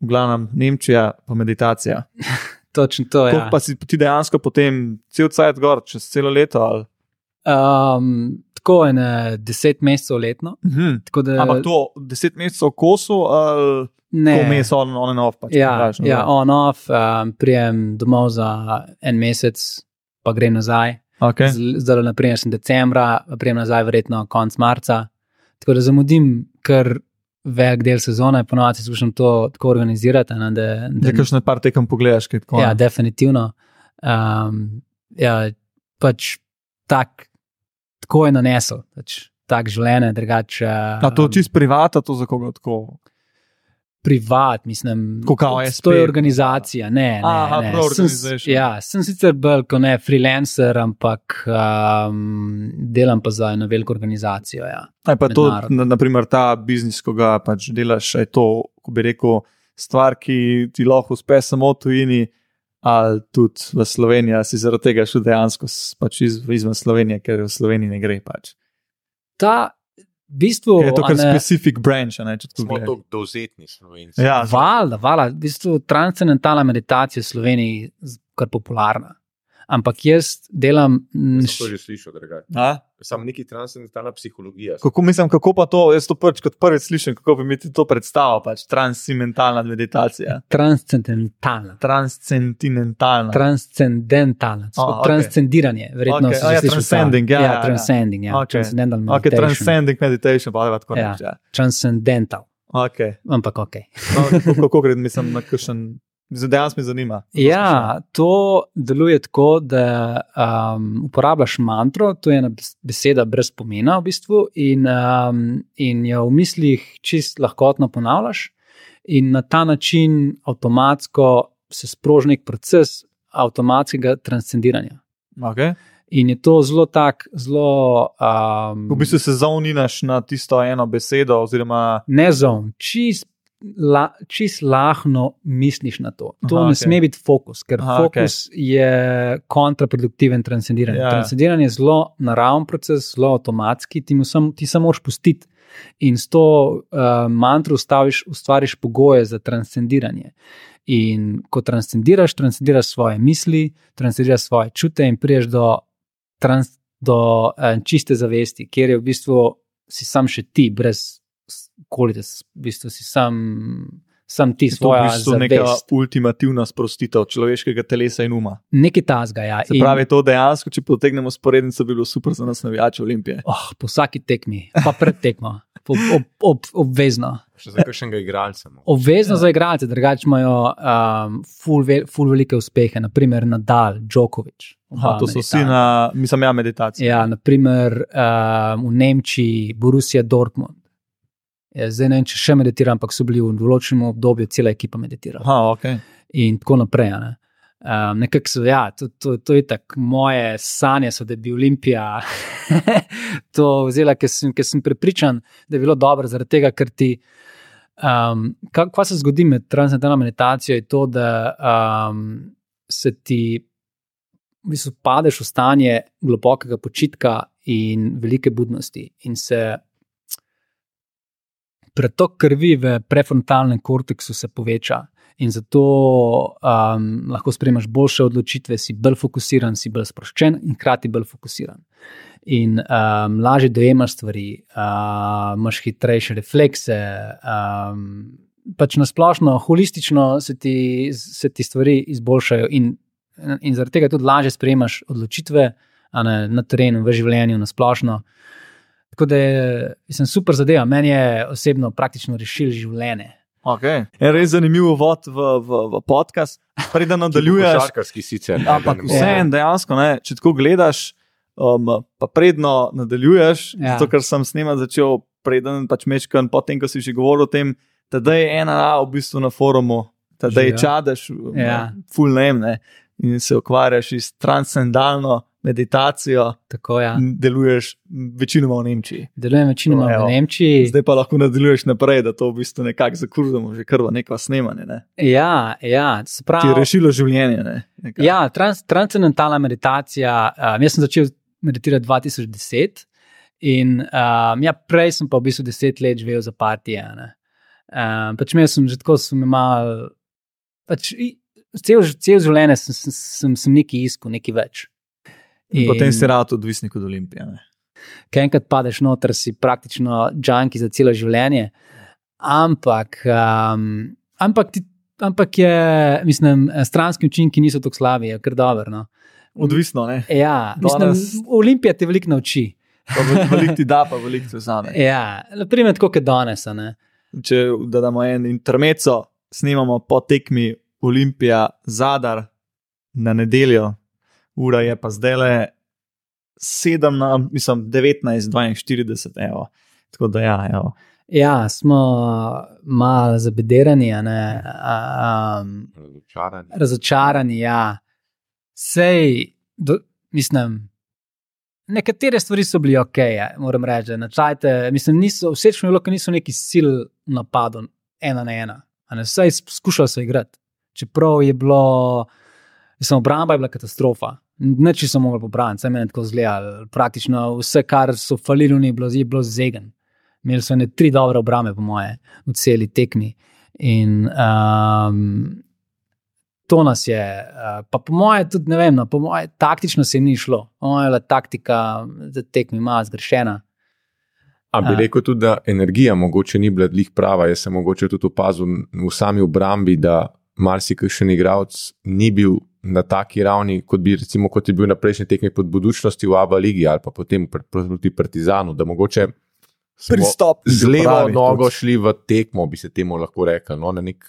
v glavnem Nemčija, pa meditacija. Točno to je. Ja. Pa si ti dejansko potem cel cajt gor, čez celo leto. Ali? Um, tako je na deset mesecev letno. Mhm. Da, Ampak to deset mesecev kosu ali ne, vmes on, on and off? Pač, ja, kažem, ja, on off, um, prijem domov za en mesec, pa grem nazaj. okay. Zdaj, naprimer, sem decembra, prijem nazaj, verjetno konec marca. Tako da zamudim kar velik del sezone, ponovadi skušam to tako organizirati. Ne, da, da, Da, kakšne par tekem pogledaš, kaj tako. Ja, definitivno. Um, ja, pač tak, tako je nanesel, pač, tak življenje, drugače. A to čist privata, to za koga tako. Privat, mislim, kao to SP. je organizacija. Ne, ne, Aha, ne. Sem, ja, sem sicer bolj kot ne freelancer, ampak um, delam pa za eno veliko organizacijo. Ja. Aj pa to, na, naprimer, ta biznis, ko ga pač delaš, je to, ko bi rekel, stvar, ki ti lahko uspe samo v tujini, ali tudi v Sloveniji, ali si zaradi tega šel dejansko pač iz, izven Slovenije, ker v Sloveniji ne gre. Pač. Ta, bistvu, Ker je to kar ne, specific branch, a ne če tako Smo tako dovzetni slovenci. Ja, Valjda, valjda, v bistvu transcendentalna meditacija v Sloveniji je kar popularna. Ampak jaz delam. m, Sem to že slišal, drugače. A? Sam neki transcendentalna psihologija. Kako mislim, kako pa to, jaz to prvič kot prvič slišim, kako bi mi to predstavil, pač transcendentalna meditacija. Transcendentalna. Transcendentalna. Transcendentalna, oh, ok. transcendiranje. Verjetno Ok, si a že ja, transcending, ja, ja, ja, ja. transcending, ja, Ok. transcendental meditation. transcending meditation, pa da tako Ja. reče. Ja. Transcendental, Okay. ampak ok. No, kako, kako gre, mislim, na kakšen. Dejansko me zanima. Ja, to deluje tako, da um, uporabljaš mantro, to je ena bes- beseda brez pomena, v bistvu, in, um, in jo v mislih čist lahkotno ponavljaš, in na ta način avtomatsko se sproži nek proces avtomatskega transcendiranja. Okay. In je to zelo tak, zelo. Um, V bistvu se zauninaš na tisto eno besedo, oziroma ne zon, čist, la, čist lahno misliš na to. To Aha, ne okay. sme biti fokus, ker Aha, fokus okay. je kontraproduktiven transcendiranje. Ja, ja. Ja. Transcendiranje je zelo naraven proces, zelo avtomatski, ti, sam, ti samo moraš pustiti. In s to uh, mantro ustaviš, ustvariš pogoje za transcendiranje. In ko transcendiraš, transcendiraš svoje misli, transcendiraš svoje čute in priješ do, trans, do uh, čiste zavesti, kjer je v bistvu si sam še ti, brez kolite, v bistvu si sam, sam ti to je v bistvu neka ultimativna sprostitev človeškega telesa in uma. Nekaj tasga, ja. Se pravi, to dejansko, če potegnemo sporednico, bi bilo super za nas navijače Olimpije. Oh, po vsaki tekmi, pa pred tekmo, po, ob, ob, obvezno. Še za kakšnega igralca. mogoče. Obvezno Ja. za igralce, drugače imajo um, ful, vel, ful velike uspehe, naprimer Nadal, Djokovic. Aha, to so vsi na, mislim, ja, meditacije. Ja, naprimer um, v Nemčiji, Borussia Dortmund. Ja, zdaj ne vem, če še meditirajo, ampak so bili v določenem obdobju cela ekipa meditirala. Aha, ok. In tako naprej. Ne? Um, Nekako so, ja, to, to, to je tako, moje sanje so, da bi Olimpija to vzela, ker sem, ker sem prepričan, da je bilo dobro, zaradi tega, ker ti. Um, kaj, kaj se zgodi med transcendentalno meditacijo, je to, da um, se ti v bistvu padeš v stanje globokega počitka in velike budnosti, in se pretok krvi v prefrontalnem korteksu se poveča. In zato um, lahko sprejmeš boljše odločitve, si bolj fokusiran, si bolj sproščen in hkrati bolj fokusiran. In um, lažje dojemaš stvari, uh, imaš hitrejše reflekse. Um, pač na splošno, holistično se ti, se ti stvari izboljšajo, in, in zaradi tega tudi lažje sprejemaš odločitve ne, na terenu, v življenju, na splošno. Tako da je mislim, super zadeva, meni je osebno praktično rešil življenje. okay. En res zanimiv uvod v, v, v podcast. Preden nadaljuješ, Košarkarski sicer. ampak vseeno, dejansko, ne, če tako gledaš, um, pa predno nadaljuješ, ja. Zato ker sem snemati začel, preden pač mečkan, potem, ko si že govoril o tem, da je ena v bistvu na forumu, da je Že, ja. čadaš, Ja. full name, ne, in se ukvarjaš s transcendalno meditacijo, Tako, ja. deluješ večinoma v Nemčiji. Delujem večinoma Evo. v Nemčiji. Zdaj pa lahko nadaljuješ naprej, da to v bistvu nekako zakurzamo, že kar v neko snemanje. Ne? Ja, ja, se Ti je pravi. rešilo življenje. Ne? Nekako. Ja, trans, transcendentalna meditacija. Um, jaz sem začel meditirati 2010, in um, ja, prej sem pa v bistvu deset let živel za partije. Um, pač imel sem že tako, sem imel. Pač, cel, cel življenje sem, sem, sem, sem nekaj iskal, nekaj več. In potem si rad odvisnik od Olimpije. Ne? Ker enkrat padeš noter, si praktično junki za celo življenje. Ampak, um, ampak, ti, ampak je, mislim, stranski učinki niso tako slabi, je kar dobro. No. Odvisno, ne. Ja, mislim, Danes- Olimpija te veliko nauči. Veliko ti da, pa veliko ti vzame. Ja, naprimer, tako kot danes. Če da damo en intermeco, snimamo po tekmi Olimpija Zadar na nedeljo, ura je pa zdaj le 7, na, mislim, 19, 42, evo. Tako da ja, evo. Ja, smo malo zabedirani, a ne, a, um, Razočarani. razočarani. Ja. Sej, do, mislim, nekatere stvari so bile ok, ja, moram reči. Načajte, mislim, niso, všeč mi je bilo, ker niso neki sil napadov, ena na ena. a Ne, vsaj skušali so igrati. Čeprav je bilo, mislim, obramba je bila katastrofa. Neči so mogli saj meni je tako zgledalo. Praktično vse, kar so falili, ni bilo, je bilo zegen. Imeli so ne tri dobre obrambe, po moje, v celi tekmi. In um, to nas je, uh, pa po moje, tudi ne vem, no, po moje, taktično se jim ni šlo. Je bila taktika za tekmi malo zgrešena. A bi A. rekel tudi, da energija mogoče ni bila glih prava. Jaz sem mogoče tudi opazil v sami obrambi, da marsikajšen igralec ni bil na taki ravni, kot, bi, recimo, kot je bil na prejšnji tekmi pod budučnosti v Abu Leiji ali pa potem pr- proti Partizanu, da mogoče Pristop. z levo pravi, nogo tudi. šli v tekmo, bi se temu lahko rekel, no, na nek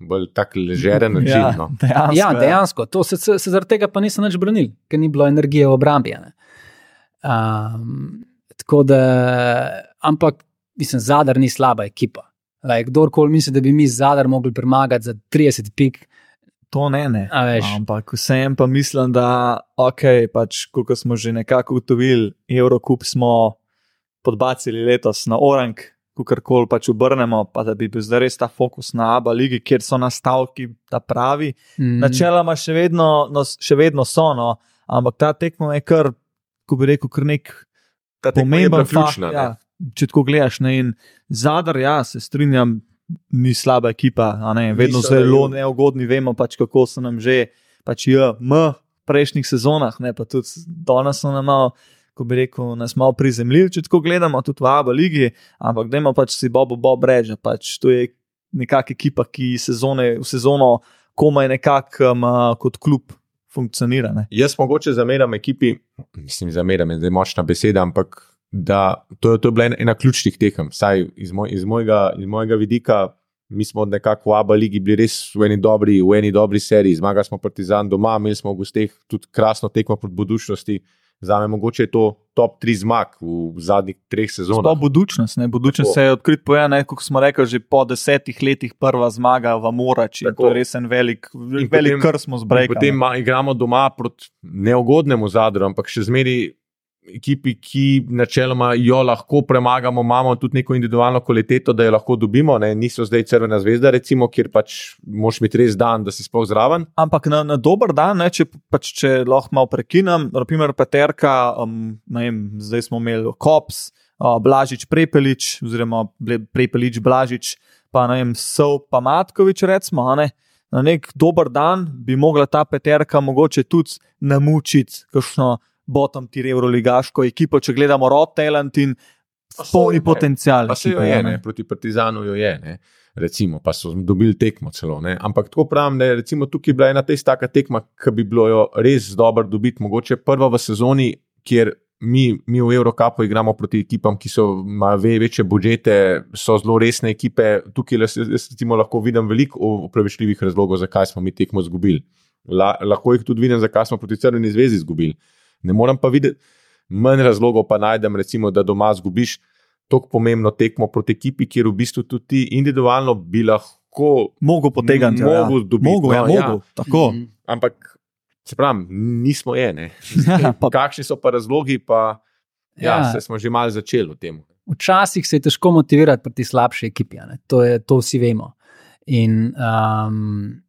bolj tak ležeren način. Ja, No. dejansko, Ja, dejansko, to se, se, se zaradi tega pa niso več branili, ker ni bilo energije v obrambi. a ne. Um, tako da, ampak, mislim, zadar ni slaba ekipa. Like, kdorkoli misli, da bi mi zadar mogli premagati za 30 pik, To ne, ne. A veš. Ampak vsem pa mislim, da, ok, pač, kot smo že nekako ugotovili, Eurocup smo podbacili letos na Orang, kakorkoli pač obrnemo, pa da bi bil zdaj res ta fokus na Abu Leiji, kjer so nastavki ta pravi. mm, Načeloma še vedno, no, še vedno so, no, ampak ta tekmo je kar, ko bi rekel, kar nek Ta tekma je bila pomemben ključna. Ja, ne. Če tako gledaš, ne, in zadar, ja, se strinjam, ni slaba ekipa, ne, vedno Niso, zelo ne. neugodni, vemo pač, kako so nam že, pač je, m, v prejšnjih sezonah, ne, pa tudi danes so nam malo. Ko bi rekel, nas malo prizemljili, če tako gledamo, tudi v Abu Leiji, ampak dajmo pač si Bobo Bob reči, pač to je nekakšna ekipa, ki sezone, v sezono komaj nekako um, kot klub funkcionira. Ne. Jaz mogoče zameram ekipi, mislim, zameram je zdaj močna beseda, ampak da to, je- to je bila ena, ključnih tekem. Saj iz, moj, iz, mojega, iz mojega vidika, mi smo nekako v Abu Leiji bili res v eni dobri, v eni dobri seriji. Zmagali smo Partizan doma, imeli smo v gosteh tudi krasno tekmo proti budučnosti. Za me mogoče je to top 3 zmag v zadnjih treh sezonah. Sploh budučnost. Ne? Budučnost Tako. se je odkrit pojav, kot smo rekli, že po desetih letih prva zmaga v Morači. Tako. To je res en velik, velik potem- kar smo zbrali. Potem ma- igramo doma proti neugodnemu zadru, ampak še zmeraj ekipi, ki načeloma jo lahko premagamo, imamo tudi neko individualno kvaliteto, da jo lahko dobimo. Ne? Niso zdaj Crvena zvezda, recimo, kjer pač moš imeti res dan, da si sploh zraven. Ampak na, na dober dan, ne, če, pač, če lahko malo prekinem, naprimer Peterka, um, vem, zdaj smo imeli Kops, uh, Blažič, Prepelič, oziroma Prepelič, Blažič, pa ne vem, Sov, pa Matkovič, recimo. Ne? Na nek dober dan bi mogla ta Peterka mogoče tudi namučiti kakšno bottom tier Euroligaško ekipo, če gledamo Rod Talent in polni potencial. Pa se jo je, a ne? proti Partizanu jo je. Ne? Recimo, pa so dobili tekmo celo. Ne? Ampak tako pravim, da je recimo, tukaj bila ena tista taka tekma, ki bi bilo jo res dobro dobiti, mogoče prva v sezoni, kjer mi, mi v Evropi igramo proti ekipam, ki so, imajo ve, večje budžete, so zelo resne ekipe. Tukaj le- jaz recimo, lahko vidim veliko upravičljivih razlogov, zakaj smo mi tekmo izgubili. La, lahko jih tudi vidim, zakaj smo proti Crveni zvezi izgubili. Ne morem pa videti, manj razlogov pa najdem, recimo, da doma izgubiš tako pomembno tekmo proti ekipi, kjer v bistvu tudi ti individualno bi lahko. Mogo potegniti. Mogel dobiti, Mogo, ja, no, ja. mogo, tako. Mhm. Ampak, se pravi, nismo ene. Ja, pa, Kakšni so pa razlogi, pa ja, Ja. se smo že malo začeli v tem. Včasih se je težko motivirati proti slabši ekipi, a ne. to, je, to vsi vemo. In um,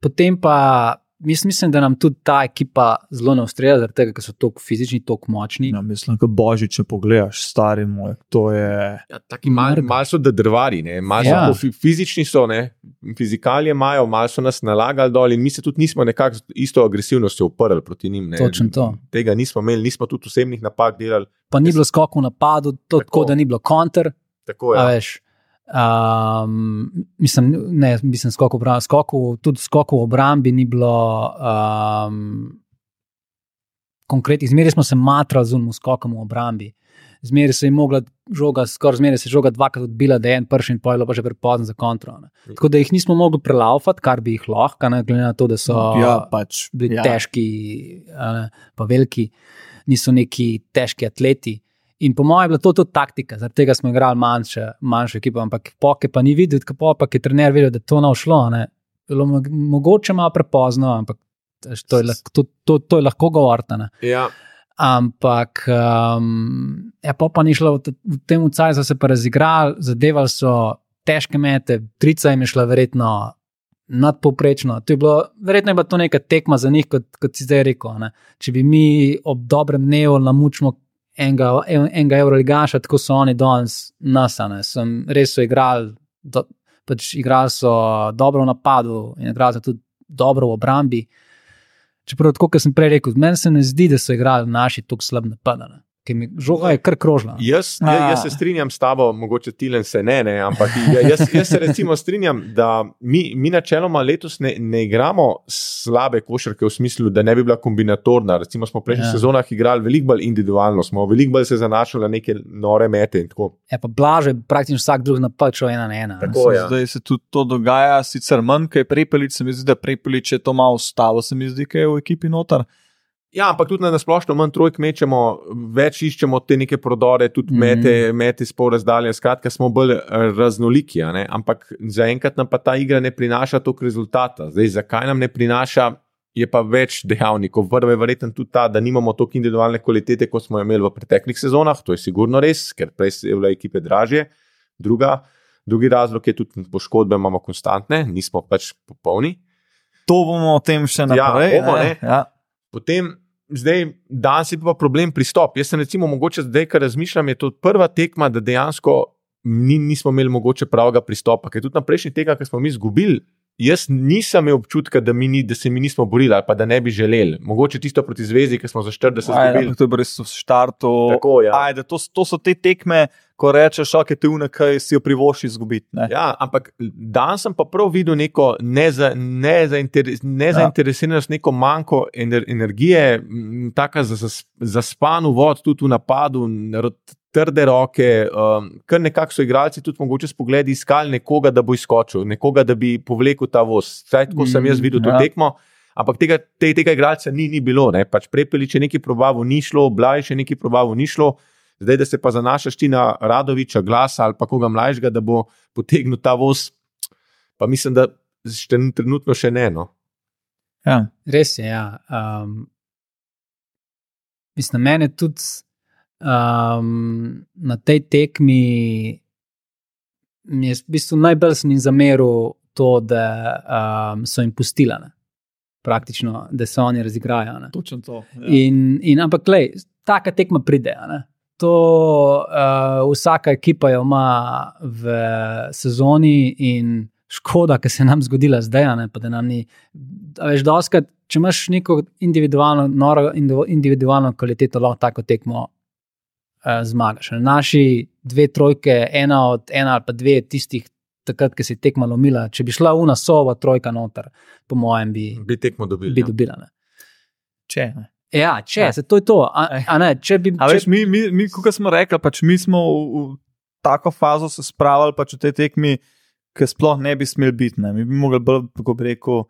potem pa Jaz mislim, da nam tudi ta ekipa zelo ne ustreza, zaradi tega, ker so tako fizični, tako močni. Ja, mislim, da boži, če pogledaš, stari moj, to je. Ja, taki mal, Mrga. mal so da drvari, ne, mal so Ja. fi- fizični so, ne, fizikalije imajo, mal so nas nalagali dol in mi se tudi nismo nekako z isto agresivnostjo uprli proti njim. Ne. Točno to. Tega nismo imeli, nismo tudi osebnih napak delali. Pa ni bilo skokov napadu, to tako, Tako. da ni bilo konter. Tako, Ja. ja. Veš, um, mislim, ne, mislim, skokov, v obrambi- skokov, tudi skokov v obrambi ni bilo. Um, konkretnih, zmeraj smo se matrali z unim skokom v obrambi. Zmeraj se je mogla žoga, skoraj zmeraj se je žoga dvakrat odbila, da je en prši in pojlo pa že prepozno za kontro. Ne. Tako da jih nismo mogli prelaufati, kar bi jih lahko, ne, glede na to, da so ja, pač. bili ja. težki, ne, pa veliki, niso neki težki atleti. In po mojem je bila to tudi taktika, zaradi tega smo igrali manjše, manjše ekipe, ampak poke pa ni videti, kako pa je trener videl, da to ne šlo. Ne. Bilo mo- mogoče malo prepozno, ampak to je, lahko- to, to, to je lahko govorno. Ja. Ampak, um, ja, pa, ni šlo, v, v tem cajtu so se pa razigrali, zadevali so težke mete, trica jim je šla verjetno nadpoprečno. To je bilo, verjetno je bila to neka tekma za njih, kot, kot si zdaj rekel. Ne? Če bi mi ob dobrem dnevu namučili enega, en- enega Euroligaša, tako so oni danes nasane. Sem res so igrali, do, pač igrali so dobro v napadu in igrali so tudi dobro v obrambi. Čeprav, kot sem prej rekel, meni se ne zdi, da so igrali naši tako slab napadane. Ker mi žoga je kar krožna. Jaz, jaz, jaz se strinjam s tabo, mogoče Tilen se ne, ne ampak ja- jaz, jaz se recimo strinjam, da mi, mi načeloma letos ne, ne igramo slabe košarke v smislu, da ne bi bila kombinatorna. Recimo smo v prejšnjih Ja. ja. sezonah igrali veliko bolj individualno, smo veliko bolj se zanašali na neke nore mete in tako. Je pa blaže, praktično vsak drug napad šel ena na ena. ne. Tako. ja. Zdaj se tudi to dogaja, sicer manj, kaj prepelič, se mi zdi, da prepelič je to malo ustavo, se mi zdi, kaj je v ekipi noter. Ja, ampak tudi na splošno manj trojk mečemo, več iščemo te neke prodore, tudi mm -hmm. mete, mete spol razdalje. Skratka, smo bolj eh, raznoliki, ne? ampak zaenkrat nam pa ta igra ne prinaša toliko rezultata. Zdaj, zakaj nam ne prinaša, je pa več dejavnikov. Prvo je verjetno tudi ta, da nimamo toliko individualne kvalitete, kot smo jo imeli v preteklih sezonah, to je sigurno res, ker prej so bile ekipe dražje. Druga, drugi razlog je tudi poškodbe, imamo konstantne, nismo pač popolni. To bomo o tem še Ja, naprej. bomo, ne. Ja. Potem, zdaj, danes je pa problem pristop. Jaz sem recimo, mogoče zdaj, ko razmišljam, je to prva tekma, da dejansko ni, nismo imeli mogoče pravega pristopa. Ker tudi na prejšnji tekmi, ki smo mi izgubili, jaz nisem imel občutka, da, ni, da se mi nismo borili ali pa da ne bi želeli. Mogoče tisto proti zvezdi, ki smo za 40 Ajde, izgubili. ampak to je res v štartu. Tako, ja. Ajde, to, to so te tekme, ko rečeš, ok, te unekaj si jo privoši izgubiti. ne. Ja, ampak danes sem pa prav videl neko neza, nezainteres, nezainteresiranost, neko manjko ener, energije, m, taka za- za- zaspan uvod tudi v napadu, trde roke. Um, kar nekako so igralci tudi mogoče s pogledi iskali nekoga, da bo izskočil, nekoga, da bi povlekel ta voz. Vsaj tako sem jaz videl to Ja. tekmo. Ampak tega, te, tega igralca ni, ni bilo. Ne? Pač Prepelič je nekaj probavo, ni šlo, Blaj še nekaj probavo, ni šlo. Zdaj, da se pa zanašaš ti na Radoviča, glasa ali pa koga mlajšega, da bo potegnil ta voz, pa mislim, da še trenutno še ne. No. Ja. Res je. Ja. Um, mislim, mene tudi um, na tej tekmi mi je v bistvu najbolj sem jim zameril to, da um, so jim pustila. Ne. Praktično, da se oni razigrajo. Ne. Točno to. Ja. In, in ampak, lej, taka tekma pride. Ne? To uh, vsaka ekipa jo ima v sezoni, in škoda, ki se je nam zgodila zdaj. Ne, pa da nam ni. Veš, doskrat, če imaš neko individualno, noro, individu- individualno kvaliteto, lahko tako tekmo uh, zmagaš. Ne. Naši dve trojke, ena od ena ali pa dve tistih. Takrat, ko si tekma lomila, če bi šla una sova, trojka noter, po mojem, bi, Bi tekmo dobili. bi ja. dobila. Ne. Če, ne. Ja, če Ja. se to je to. A, a ne, če bi, A če, veš, mi, mi, mi kot smo rekli, pač mi smo v, v tako fazo se spravili, pač v tej tekmi, ki sploh ne bi smeli biti. Ne. Mi bi mogli bolj, kako bi rekel,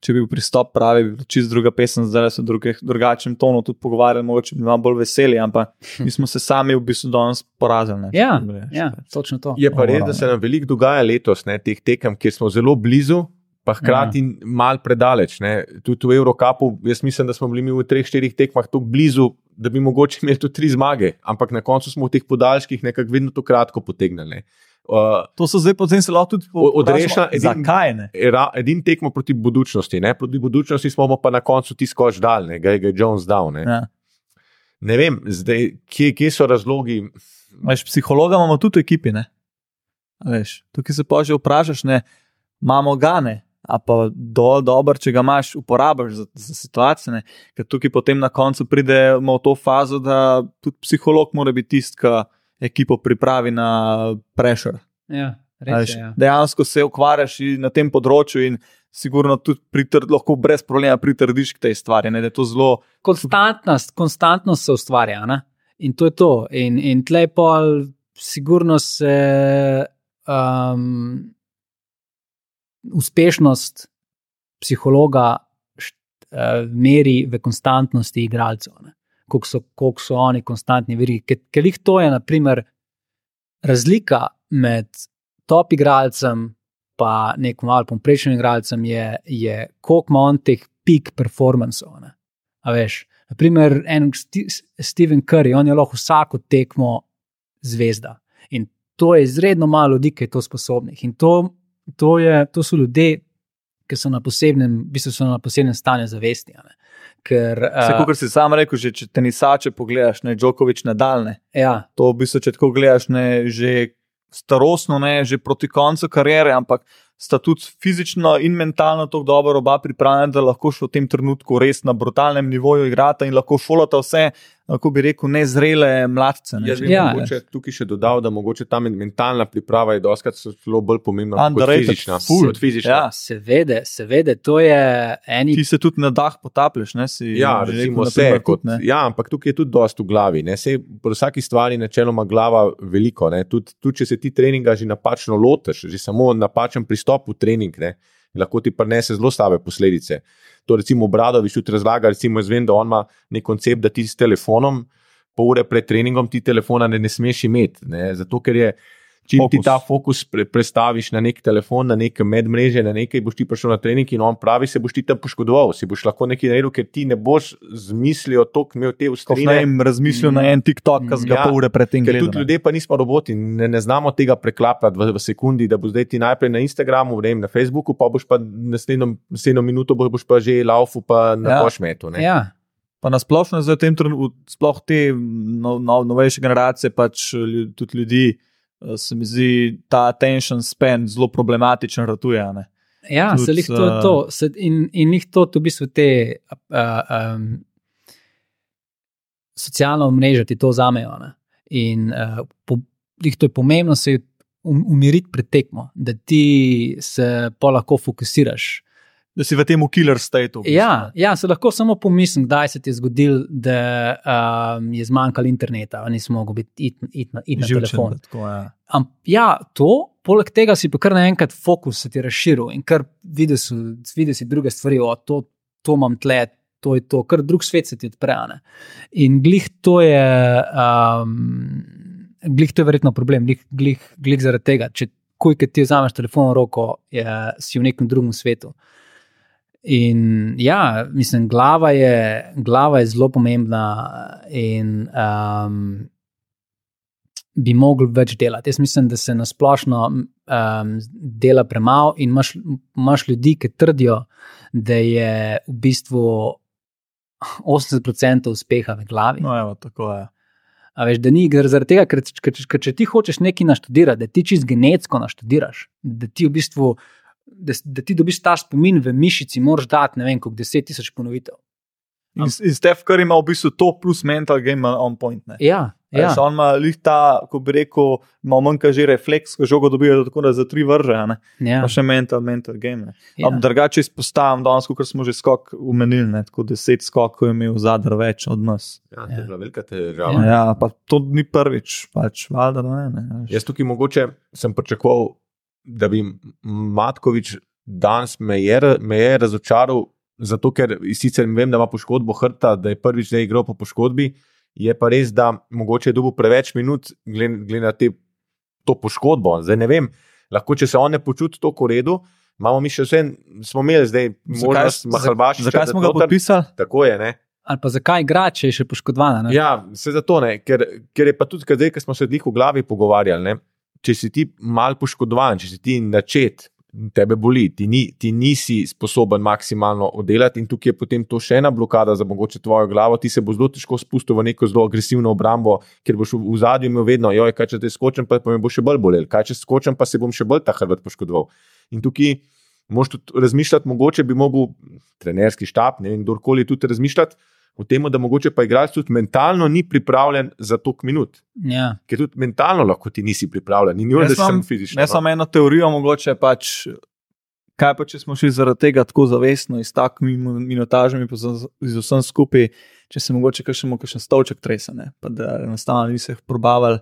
če bi bil pristop pravi, bi bila čist druga pesem, zdaj se v druge, drugačnem tonu tudi pogovarjali, mogoče bi vam bolj veseli, ampak mi smo se sami v bistvu danes porazili. ne, ja, rečeš. ja, točno to. Je pa res, da se nam veliko dogaja letos, ne, teh tekem, kjer smo zelo blizu, pa hkrati ja. mal predaleč. Ne. Tudi v Evropi, jaz mislim, da smo bili mi v treh, štirih tekmah tako blizu, da bi mogoče imeli tudi tri zmage, ampak na koncu smo v teh podaljških nekako vedno to kratko potegnili. ne. Uh, To so zdaj potem se lahko tudi odrešila Zakaj ne? Era- Edin tekmo proti budučnosti, ne? proti budučnosti smo pa na koncu ti skoč dal, ne? ga je Jones dal. Ne, Ja. ne vem, zdaj, kje, kje so razlogi. Veš, psihologa imamo tudi v ekipi. Veš, tukaj se pa že vprašaš, ne, imamo ga ne. A pa dovolj dober, če ga imaš, uporabiš za, za situacije. Ne? Ker tukaj potem na koncu pridemo v to fazo, da tudi psiholog mora biti tisti, ki ekipo pripravi na prešer. Ja, res je. Ja. Dejansko se ukvarjaš na tem področju in sigurno tudi pritr, lahko brez problema pritrdiš k tej stvari. Ne? Zelo. Konstantnost, konstantnost se ustvarja. Ne? In to je to. In, in tlej pa, sigurno se um, uspešnost psihologa št, uh, meri v konstantnosti igralcev. ne. Koliko so, koliko so oni konstantni, veri. Ker, ker jih to je, naprimer, razlika med top igralcem in nekim malo pomprečnim igralcem, je, je koliko ima on teh peak performanceov. ne. A veš, naprimer, en Sti- Steven Curry, on je lahko vsako tekmo zvezda. In to je izredno malo ljudi, ki je to sposobnih. In to, to, je, to so ljudje, ki so na posebnem, v bistvu so na posebnem stanju zavesti. ne. Ker, Vse, uh, kot si sam rekel, že če tenisače pogledaš, ne Djokovič nadaljne. ja, To v bistvu, če tako gledaš, ne že starostno, ne že proti koncu kariere, ampak sta tudi fizično in mentalno tako dobro oba pripravljena, da lahko še v tem trenutku res na brutalnem nivoju igrata in lahko šolata vse, kako bi rekel, nezrele mladce. Ne, Jaz bi Ja. mogoče tukaj še dodal, da mogoče ta men- mentalna priprava je doskrat celo bolj pomembna kot Underrated, fizična. ful. Kot fizična. Ja. seveda, seveda, to je eni. Ti se tudi na dah potapljaš, ne si. Ja, recimo rekel, vse. naprimer, Kot, tudi, ne. ja, ampak tukaj je tudi dosta v glavi. Ne? Sej, pri vsaki stvari načeloma glava veliko. ne. Tudi, tudi če se ti treninga že napačno lotiš, že samo napačen pristop v trening, ne? lahko ti prinese zelo slabe posledice. To recimo Bradovič tudi razlaga, recimo jaz vem, da on ima nek koncept, da ti s telefonom, pol ure pred treningom ti telefona ne, ne smeš imeti. Ne? Zato ker je. Čim ti ta fokus pre, prestaviš na nek telefon, na nek medmreže, na nekaj, boš ti prišel na trening in on pravi, se boš ti tam poškodoval, si boš lahko nekaj naredil, ker ti ne boš z mislijo toliko imel te Ko ustrine. ne vem, razmišljal na en TikTok, ki ga Ja, pol ure predtem Ker gledal. tudi ljudje pa nismo roboti, ne, ne znamo tega preklapljati v, v sekundi, da bo zdaj ti najprej na Instagramu, vem, na Facebooku, pa boš pa naslednjo, naslednjo minuto boš, boš pa že laufu pa na Ja. pošmetu. ne. Ja, Pa nasplošno za tem trenutku, sploh te no, no, novejše generacije, pač lju- tudi ljudi, se mi zdi ta attention span zelo problematičen, ratuje. ne. ja Tudi, se jih to eh, to. Se, in, in jih to v bistvu te uh, um, socialno mreže ti to zamejo. Ne? In uh, po, jih to je pomembno se um, umiriti pred tekmo, da ti se pa lahko fokusiraš. Da si v tem killer stateu. v bistvu, Ja, ja, se lahko samo pomislim, kdaj se ti je zgodil, da um, je zmanjkalo interneta, nismo mogli biti it, it na, it na Živčen, telefon. tako, ja. Am, ja, to, poleg tega si pa kar naenkrat fokus se ti razširil in kar vidiš, vidiš druge stvari, o to, to imam tle, to je to, kar drug svet se ti odpre. ne. In glih to je, um, glih to je verjetno problem, glih, glih, glih zaradi tega. Če kuj, ki ti vzameš telefon v roko, je, si v nekem drugem svetu. In ja, mislim, glava je, glava je zelo pomembna in um, bi mogli več delati. Jaz mislim, da se nasplošno um, dela premalo in imaš, imaš ljudi, ki trdijo, da je v bistvu 80% uspeha v glavi. No, evo, tako je. A veš, da ni, zaradi tega, ker, ker, ker če ti hočeš nekaj naštudirati, da ti čist genetsko naštudiraš, da ti v bistvu, da, da ti dobiš ta spomin v mišici, moraš dati ne vem, koliko deset tisoč ponovitev. In, in Stef, kar ima v bistvu to plus mental game on point. Ne. Ja, ja. On ima lih ta, ko bi rekel, malo manj kaže refleks, ko žogo dobijo tako da za tri vrže, a ne. ja, pa še mental, mental game. Ne. ja. Ja. Drugače izpostavim danes, kot smo že skok umenili, ne, tako deset skokov je imel zadar več od nas. Ja, to Ja. je bila velika težava. Ja, ja pa to ni prvič, pač valjda, da ne. ne veš. Jaz tukaj mogoče sem pričakoval, da bi Matkovič danes me je, me je razočaral, zato ker sicer vem, da ima poškodbo hrta, da je prvič zdaj igral po poškodbi. Je pa res, da mogoče je dobil preveč minut, glede na te, to poškodbo. Zdaj ne vem, lahko če se on ne počuti tako v redu, imamo mi še vse, smo imeli zdaj možnost Mahalbašiča. Zakaj smo ga podpisali? Tako je, ne? Ali pa zakaj igrač, če je še poškodovana? Ja, se zato ne, ker, ker je pa tudi, ker zdaj, ko smo se dih v glavi pogovarjali, ne, če si ti mal poškodovan, če si ti načet, tebe boli, ti, ni, ti nisi sposoben maksimalno oddelati, in tukaj je potem to še ena blokada za mogoče tvojo glavo. Ti se bo zelo težko spustil v neko zelo agresivno obrambo, ker boš v zadnjem imel vedno, joj, kaj če te skočim, pa, pa me bo še bolj bolel, kaj če skočim, pa se bom še bolj ta hrbet poškodoval. In tukaj moš tudi razmišljati, mogoče bi mogel trenerski štab, ne vem, kdorkoli tudi razmišljati. V tem, da mogoče pa igralec tudi mentalno ni pripravljen za tok minut. Ja. Ker tudi mentalno lahko ti nisi pripravljen, ni nujno, da si samo fizično. Ne samo eno teorijo, mogoče pač. Kaj pa, če smo šli zaradi tega tako zavestno, iz takimi minutažami, pa z vsem skupaj, če se mogoče še kakšen stolček tresene, pa da enostavno nisi jih probavali.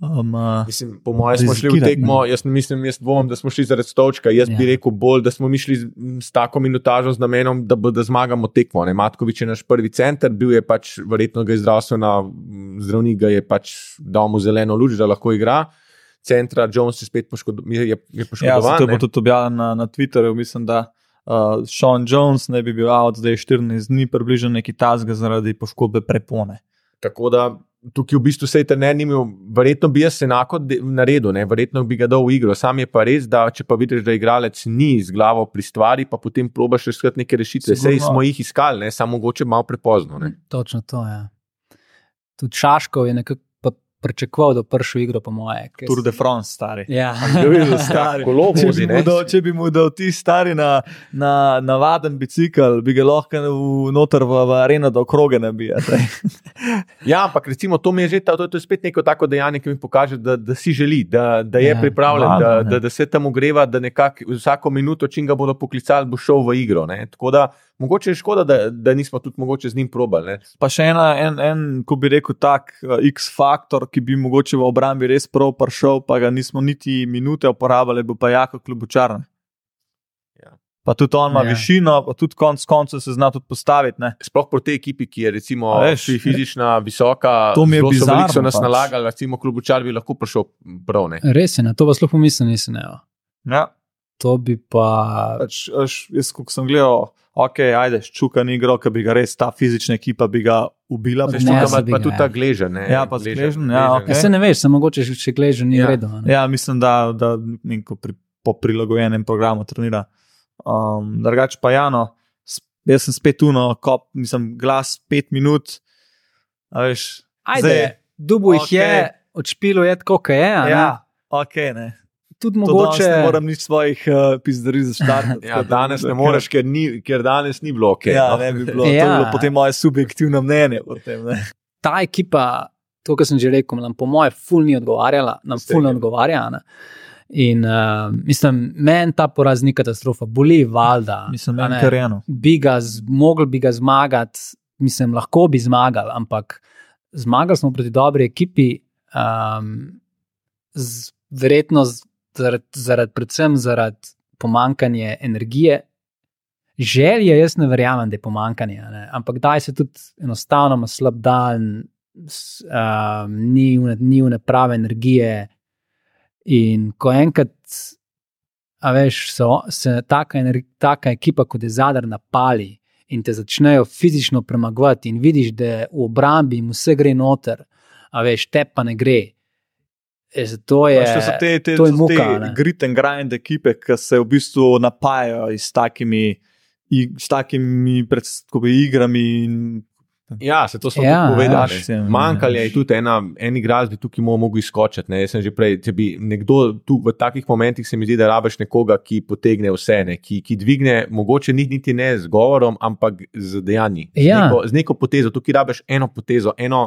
Um, uh, mislim, po mojem, smo šli v tekmo. Jaz mislim, jaz dvomim, da smo šli zaradi stolčka. Jaz ja. bi rekel bolj, da smo šli z, s tako minutažo z namenom, da, da zmagamo tekmo. Ne? Matkovič je naš prvi center, bil je pač verjetno ga je zdravstvena zdravnik, ga je pač dal mu zeleno luč, da lahko igra. Centra Jones je spet poškodo, je, je poškodovan. Ja, to bo tudi objavljeno na, na Twitterju. Mislim, da uh, Sean Jones ne bi bil out, zdaj 14 dni, približno neki tasga zaradi poškodbe prepone. Tako da tukaj v bistvu se je trener imel, verjetno bi jaz enako naredil, ne? verjetno bi ga dal v igro. Sam je pa res, da če pa vidiš, da igralec ni z glavo pri stvari, pa potem probaš iskati neke rešitve. Sej smo jih iskali, ne? samo mogoče malo prepozno. Ne? Točno to je. Ja. Tudi Šaškov je nekako pričakoval, da bo prišel igro, po moje. Tour de France, stari. Ja, videl, stari. če, bi dal, če bi mu dal ti stari na, na navaden bicikl, bi ga lahko v noter v, v areno, da okroge ne bi. ja, ampak recimo to mi je že ta, to, to je spet neko tako dejanje, ki mi pokaže, da, da si želi, da, da je ja, pripravljen, vladno, da, da, da se tam ogreva, da nekako vsako minuto, če ga bodo poklicali, bo šel v igro. Ne? Tako da Mogoče je škoda, da, da nismo tudi z njim probali. Ne? Pa še ena, en, en, ko bi rekel, tak uh, X-faktor, ki bi mogoče v obrambi res prav prišel, pa ga nismo niti minute uporabljali, bo pa jako kljubočaren. Ja. Pa tudi on ima ja. višino, pa tudi konc koncev se zna tudi postaviti. Ne? Sploh proti tej ekipi, ki je recimo veš, fizična, visoka, to mi je bilo. Zelo so nas pač. nalagali, recimo kljubočar bi lahko prišel prav. Ne? Res je, na to vas lahko mislim, nisem. Ja. To bi pa. Pač, aš, jaz, ko sem gledal ok, ajde, čuka ni igro, ki bi ga res ta fizična ekipa bi ga ubila. Ne, ne, pa, pa tudi ta gležen. Ne, ja, pa gležen. Ja, okay. ja, se ne veš, samo mogoče še gležen ni ja. redo. Ja, mislim, da, da pri, po prilagojenem programu trenira. Um, Drugač pa Jano, jaz sem spet tuno, kop, mislim, glas pet minut. Veš, ajde, dubu jih okay. je, odšpilo je tako, kot je. Ja, ok, ne tudi mogoče. Ne moram nič svojih uh, eh, pizdari zaštartati. ja, danes ne moreš, ker, ni, ker danes ni bilo ok. Ja, no? ne bi bilo. Ja. To je bilo potem moje subjektivno mnenje. Potem, Ta ekipa, to, kar sem že rekel, nam po moje ful ni odgovarjala, nam ful ne odgovarja. Ne? In uh, mislim, meni ta poraz ni katastrofa, boli valjda. Mislim, da je karjano. Bi ga, mogli bi ga zmagati, mislim, lahko bi zmagali, ampak zmagali smo proti dobri ekipi, um, z, verjetno z zaradi, zaradi, predvsem zaradi pomankanja energije. Želje, jaz ne verjamem, da je pomankanje, ne? ampak da se tudi enostavno ima slab dan, um, ni, ni v neprave energije. In ko enkrat, a veš, so, se taka, taka ekipa, kot je zadar, napali in te začnejo fizično premagovati, in vidiš, da v obrambi jim vse gre noter, a veš, te pa ne gre. E, to je, to so te, te, to je muka, te grit and grind ekipe, ki se v bistvu napajajo s takimi, s takimi predstavi, igrami. Ja, se to smo ja, povedali. Ja, Manjkali je tudi ena, en igralec, ki tukaj mogel izskočiti. Ne? Jaz sem že prej, če bi nekdo tu v takih momentih, se mi zdi, da rabiš nekoga, ki potegne vse, ne? ki, ki dvigne, mogoče niti ne z govorom, ampak z dejanji. Ja. Z, neko, z neko potezo, tukaj rabiš eno potezo, eno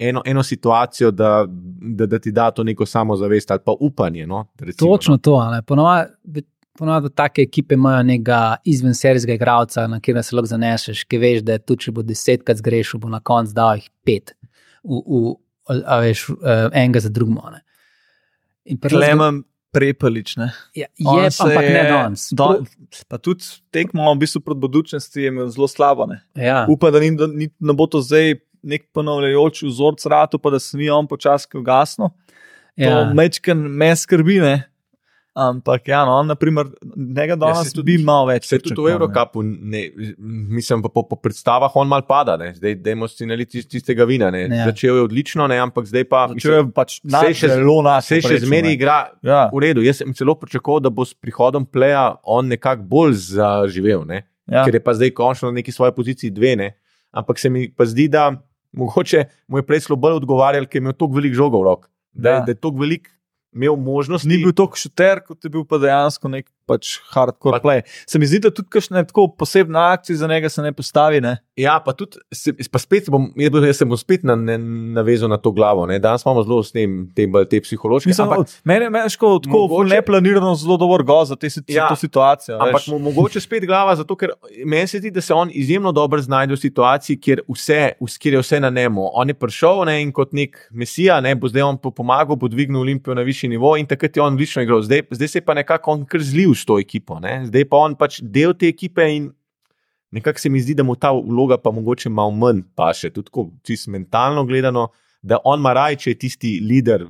eno, eno situacijo, da, da, da ti da to neko samozavest ali pa upanje. No, recimo, Točno no. to. Ponovadi take ekipe imajo nekega izvenserijskega igralca, na katerega se lahko zaneseš, ki veš, da tudi če bo desetkrat zgrešil, bo na koncu dal jih pet, v, v, a veš, uh, enega za drugim. Klemen prepelič. Ja, je, ampak ne danes. Don, pa tudi tekmo v bistvu proti budučnosti je zelo slabo. Ja. Upam, da ni, da ni, ne bo to zdaj nek ponavljajoč vzorc ratu, pa da se mi on počasi ugasno. Ja. To mečken me skrbi. Ne? Ampak, ja, no, on, naprimer, njega danes saj tudi- bi malo več. Se tudi v ne. Eurocupu, ne, mislim, po, po predstavah on mal pada, ne. zdaj dajmo si naliti tist- tistega vina. Ne. Ja. Začel je odlično, ne, ampak zdaj pa Začel je pač na, še- zelo nas. se še zmeraj igra Ja, v redu. Jaz sem celo pričakoval, da bo s prihodom Pleja on nekako bolj zaživel, ne. ja. ker je pa zdaj končno na neki svoji poziciji dve. Ne. Ampak se mi pa zdi, da mogoče mu je prej slabo bolj odgovarjal, ker je imel toliko velik žogov rok. Da, Ja. da je toliko velik imel možnosti. Ni bil tako šuter, kot je bil pa dejansko nek pač hardcore Pa- play. Se mi zdi, da tudi kakšne tako posebne akcije za njega se ne postavi. Ne? Ja, pa tudi, se, pa spet bom, jaz, se bom spet na, ne, navezal na to glavo. Ne. Danes imamo zelo s tem, te, bolj te psihološke ampak, meni je tako, Mogoče- neplanirano zelo dobro go za te, si- Ja, to situacijo. ampak veš. mo, mogoče spet glava, zato ker meni se zdi, da se on izjemno dobro znajde v situaciji, kjer, vse, vs- kjer je vse na njemu. On je prišel ne, in kot nek mesija, ne, bo zdaj on po- pomagal, bo dvignil Olimpijo na višji nivo in takrat je on odlično igral. Zdaj, zdaj se je pa nekako on kar zlil s to ekipo. Ne. Zdaj pa on pač del te ekipe in nekako se mi zdi, da mu ta vloga pa mogoče malo manj paše, tudi tako, čisto mentalno gledano, da on ima raj, če je tisti lider,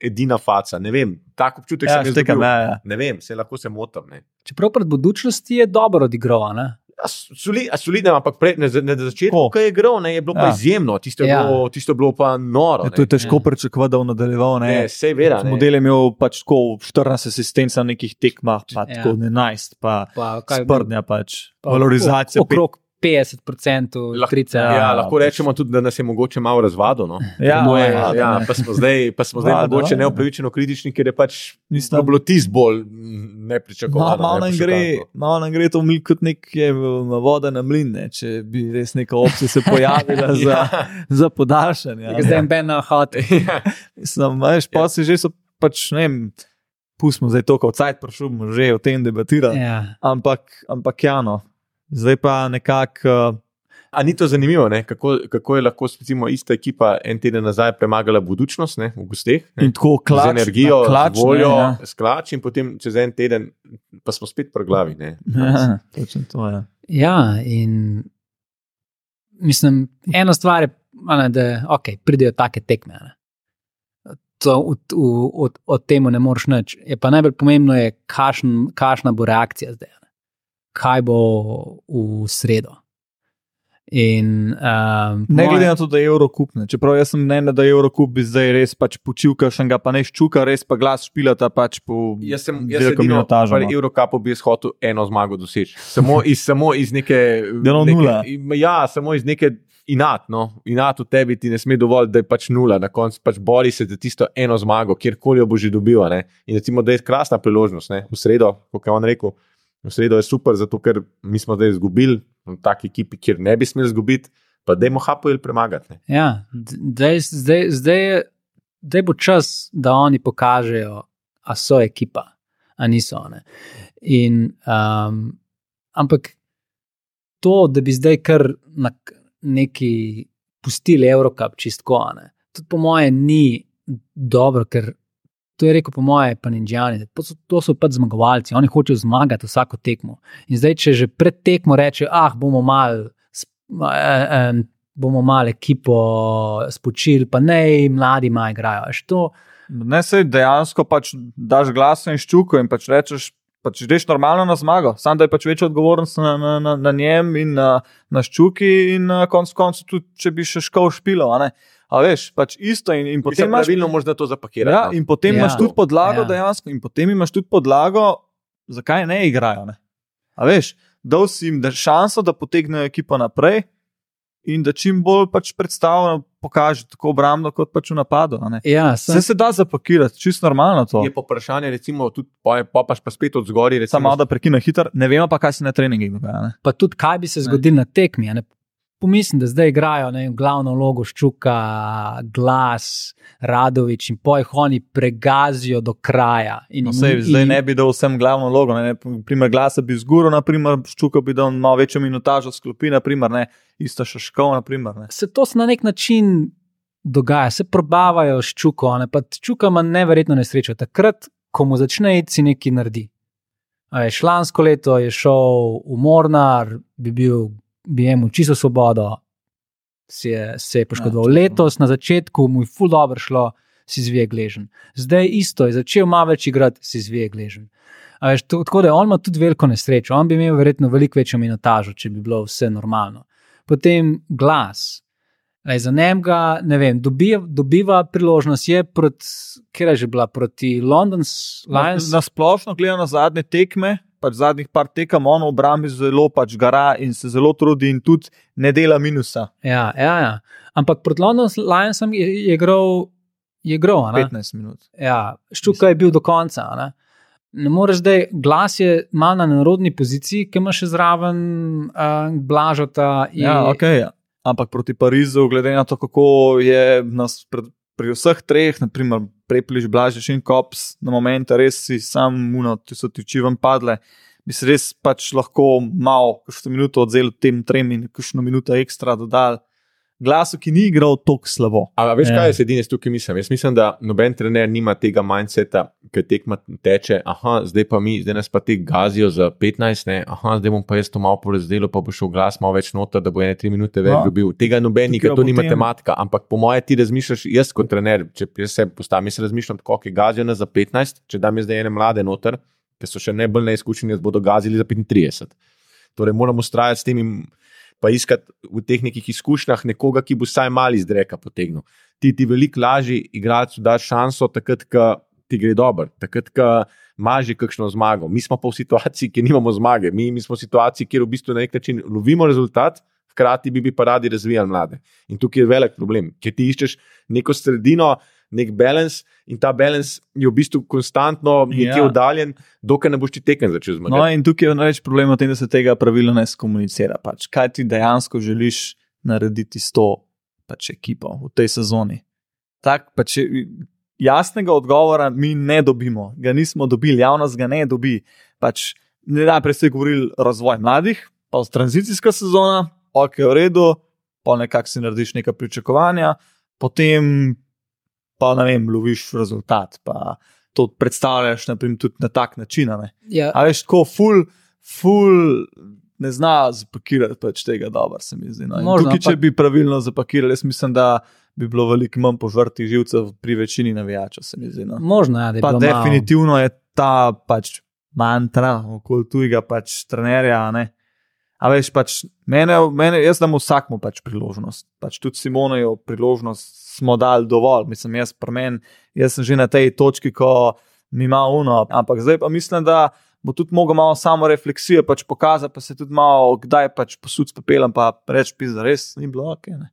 edina faca. Ne vem, tako občutek ja, sem jaz dobil. ja, ja. Ne vem, se lahko se motim. ne. Čeprav pred budučnosti je dobro odigral. Ne? Soli- a Soliden, ampak prej, na, za- na začetku, ko je igral, ne, je bilo pa Ja. izjemno, tisto je, Ja. bilo, tisto je bilo pa noro. Ja, ne. to je težko Ja. pričakovati, da bo nadaljeval. Ne. Ne, sej vera. ne. Model je imel pač tako 14 asistenc na nekih tekmah, pa Ja. tako 11, pa Pa, je sprdnja pač. Pa Valorizacija. ok- Okrog 50% Lahko- trice. Ja, Ja, lahko rečemo tudi, da nas je mogoče malo razvadil. No. Ja, po moje, ja, Ja, pa smo zdaj, pa smo zdaj Vada, mogoče ja. neupravičeno kritični, ker je pač Mislim- bilo tisto bolj nepričakovano. Malo, malo, ne, gre, malo nam gre to mil kot nek je, voda na mlin, ne, če bi res neka opcija se pojavila za, Ja. za podaljšanje. Zdaj je Ben na. Ja. Mislim, veš, pa se že so pač, ne vem, pustimo zdaj to, kot cajt prišel, že o tem debatirali. Ja. Ampak, ampak ja, no, zdaj pa nekako. Uh, A ni to zanimivo, ne? kako, kako je lahko recimo, ista ekipa en teden nazaj premagala budučnost ne? v gosteh? ne? In tako klač, z energijo, klač, voljo, Ne, ja. s klač, in potem čez en teden pa smo spet pri glavi. Ne? ja, točno to je. ja, in mislim, ena stvar je, a ne, da okay, pridejo take tekme. Ne. To, v, v, od, od temu ne moreš nič. Je pa najbolj pomembno, je, kakšen, kakšna bo reakcija zdaj. Kaj bo v sredo. In, um, Ne glede na to, da je Eurocup, ne. čeprav jaz sem mnenja, da je Eurocup bi zdaj res pač počil, kakšen ga pa ne ščuka, res pa glas špilata pač po Jaz sem jaz edino, no. Eurocupu bi jaz hotel eno zmago doseči. Samo iz, samo iz neke. Da no neke- nula. Ja, samo iz neke. Inat, no. Inat v tebi ti ne sme dovolj, da je pač nula, na koncu pač bori se za tisto eno zmago, kjerkoli jo bo že dobil. a ne. In recimo, da je krasna priložnost, ne. v sredo, kot je on rekel, v sredo je super, zato ker mi smo zdaj izgubili v taki ekipi, kjer ne bi smeli izgubiti, pa dajmo Hapoel premagati. ne. Ja, zdaj, zdaj, zdaj, je- zdaj bo čas, da oni pokažejo, a so ekipa, a niso. Ne? In, um, ampak to, da bi zdaj kar na neki pustili Evropa, čistko, ne? tudi po moje ni dobro, ker to je rekel, po moje, pa Ninjani. To so, to so pač zmagovalci, oni hočejo zmagati vsako tekmo. In zdaj, če že pred tekmo rečejo, ah, bomo mal. sp- eh, eh, bomo malo ekipo spočili, pa ne, mladi maj igrajo. Ne, se dejansko pač daš glas in ščuko in pač rečeš, pač greš normalno na zmago, samo da je pač večja odgovornost na, na, na, na njem in na, na ščuki, in na koncu koncev tudi, če bi še škol špilo. a ne. A veš, pač isto in, in Potem imaš. pravilno možno to zapakirati. Ja, no. in potem Ja. imaš tudi podlago, Ja. ja. dejansko, in potem imaš tudi podlago, zakaj ne igrajo. Ne? A veš, dal si jim da šanso, da potegnejo ekipo naprej in da čim bolj pač predstavljeno pokaže, tako obrambno, kot pač v napadu. a ne. ja, Vse sem, se da zapakirati, čisto normalno to. Je pa vprašanje, recimo, tudi pa, pa, pa, pa spet od zgori. Samo Recimo, malo, da prekine hiter, ne vemo pa, kaj se na treningih dogaja. ne. pa tudi, kaj bi se zgodilo na tekmi. a ne. Pomislim, da zdaj igrajo ne, glavno vlogo Ščuka, glas, Radovič in pojh oni pregazijo do kraja. In, No, sej, zdaj ne bi dal vsem glavno logo. Ne, primer, glasa bi zguro, naprimer, ščuka bi dal malo večjo minutažo sklopi, naprimer, ne, isto šaškov, naprimer. Ne. se to na nek način dogaja, se probavajo s čuko, ne pa čuka ima neverjetno nesrečo. Takrat, ko mu začne iti, si nekaj naredi. Veš, lansko leto je šel v Mornar, bi bil, bi imel čisto svobodo, se je, se je poškodoval. Ja. Letos na začetku mu je ful dobro šlo, si zvije gležen. Zdaj isto je, začel malo več igrati, si zvije gležen. A Veš, to, tako da on ima tudi veliko nesrečo. On bi imel verjetno veliko večjo minutažo, če bi bilo vse normalno. Potem glas. Lej, za njega, ne vem, dobiva, dobiva priložnost, je proti, kjer je že bila, proti London's Na, Lions. na splošno gledano zadnje tekme, pač zadnjih par tekem, on v obrambi zelo pač gara in se zelo trudi in tudi ne dela minusa. Ja, ja, ja. Ampak proti London's Lionsom je, je igral, je igral. a ne? 15 minut. Ja, ščuka je bil do konca. a Ne, ne moreš zdaj, glas je malo na narodni poziciji, ki ima še zraven uh, blažota. in- Ja, okay. Ampak proti Parizu, glede na to, kako je nas pred, pri vseh treh, naprimer, prepliš Blažiš in Kops, na moment res si sam muno, ti so ti oči vam padle. Bi se res pač lahko malo, kakšno minuto odzel tem trem in kakšno minuto ekstra dodal. Glasu, ki ni igral tako slabo. Ampak veš, Ja. kaj jaz edini tukaj mislim? Jaz mislim, da noben trener nima tega mindseta, ki tekma teče, aha, zdaj pa mi, zdaj nas pa te gazijo za 15, ne, aha, zdaj bom pa jaz to malo porazdelil, pa bo šel glas malo več noter, da bo ene tri minute več No. dobil. Tega noben, ker to ni matematika, ampak po moje ti razmišljaš, jaz kot trener, če jaz se postavim, jaz razmišljam tako, ki gazijo nas za 15, če dam jaz zdaj ene mlade noter, ki so še najbolj neizkušeni, jaz bodo gazili za 35. Torej moramo ustrajati s tem pa iskati v teh nekih izkušnjah nekoga, ki bo vsaj malo iz dreka potegnil. Ti ti veliko lažje igralcu daš šanso, takrat, ko ti gre dobro, takrat, ko imaš že kakšno zmago. Mi smo pa v situaciji, kjer nimamo zmage, mi, mi smo v situaciji, kjer v bistvu na nek način lovimo rezultat, hkrati bi, bi pa radi razvijali mlade. In tukaj je velik problem, ker ti iščeš neko sredino, nek balans in ta balans je v bistvu konstantno nekje Ja. oddaljen, dokler ne boš ti tekem začel zmagati. No, in tukaj je največ problem v tem, da se tega pravilno ne skomunicira. Pač, kaj ti dejansko želiš narediti s to pač, ekipo v tej sezoni? Tak, pač, jasnega odgovora mi ne dobimo, ga nismo dobili, javnost ga ne dobi. Pač, ne najprej ste govorili razvoj mladih, pa tranzicijska sezona, ok, v redu, pa nekako si narediš neka pričakovanja, potem pa ne vem, loviš rezultat. Pa, To predstavljaš naprimer, tudi na tak način. Ja, A veš, tako ful, ful ne zna zapakirati pač tega dobro, se mi zdi. No. Možno, Tukaj, če bi pravilno zapakirali, jaz mislim, da bi bilo veliko manj požrtih živcev pri večini navijačev, se mi zdi. No. možno je, da je Pa bilo malo- definitivno je ta pač mantra okoli tujega pač trenerja. Ne? A veš, pač mene, mene, jaz dam vsakmu pač priložnost. Pač tudi Simonojo priložnost smo dali dovolj, mislim, jaz pri meni, jaz sem že na tej točki, ko mi ima uno. Ampak zdaj pa mislim, da bo tudi mogel malo samo refleksijo pač pokazati, pa se tudi malo kdaj pač posud s pepelom, pa reči, da res ni bilo ok. Ne?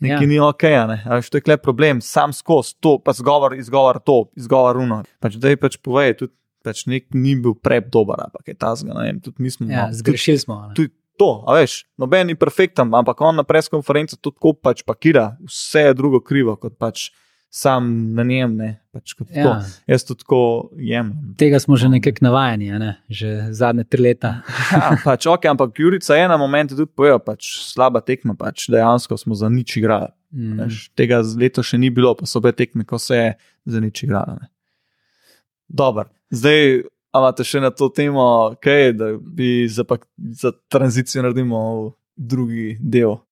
Nekaj Ja. ni ok, ne. A veš, to je kle problem, sam skozi to, pa zgovor, izgovor to, izgovor uno. Pač daj pač povej, tudi pač nek ni bil prep dober, ampak je ta zga, ne vem, tudi mi smo. Ja, no, zgrešili smo. ne. tudi to, a veš, noben ni perfekten, ampak on na preskonferenci to tako pač pakira, vse je drugo krivo, kot pač sam na njem, ne, pač ja. to. Ja, Jaz to tako jemljem. tega smo že nekako navajeni, ne? že zadnje tri leta. Ja, pač, okay, ampak Jurica je na moment tudi povedal, pač slaba tekma, pač dejansko smo za nič igrali. Mm. Veš, tega leto še ni bilo, pa so obe tekme, ko se je za nič igrala. ne. Dobro, zdaj imate še na to temo, kaj, da bi za, pa, za tranzicijo naredimo drugi del.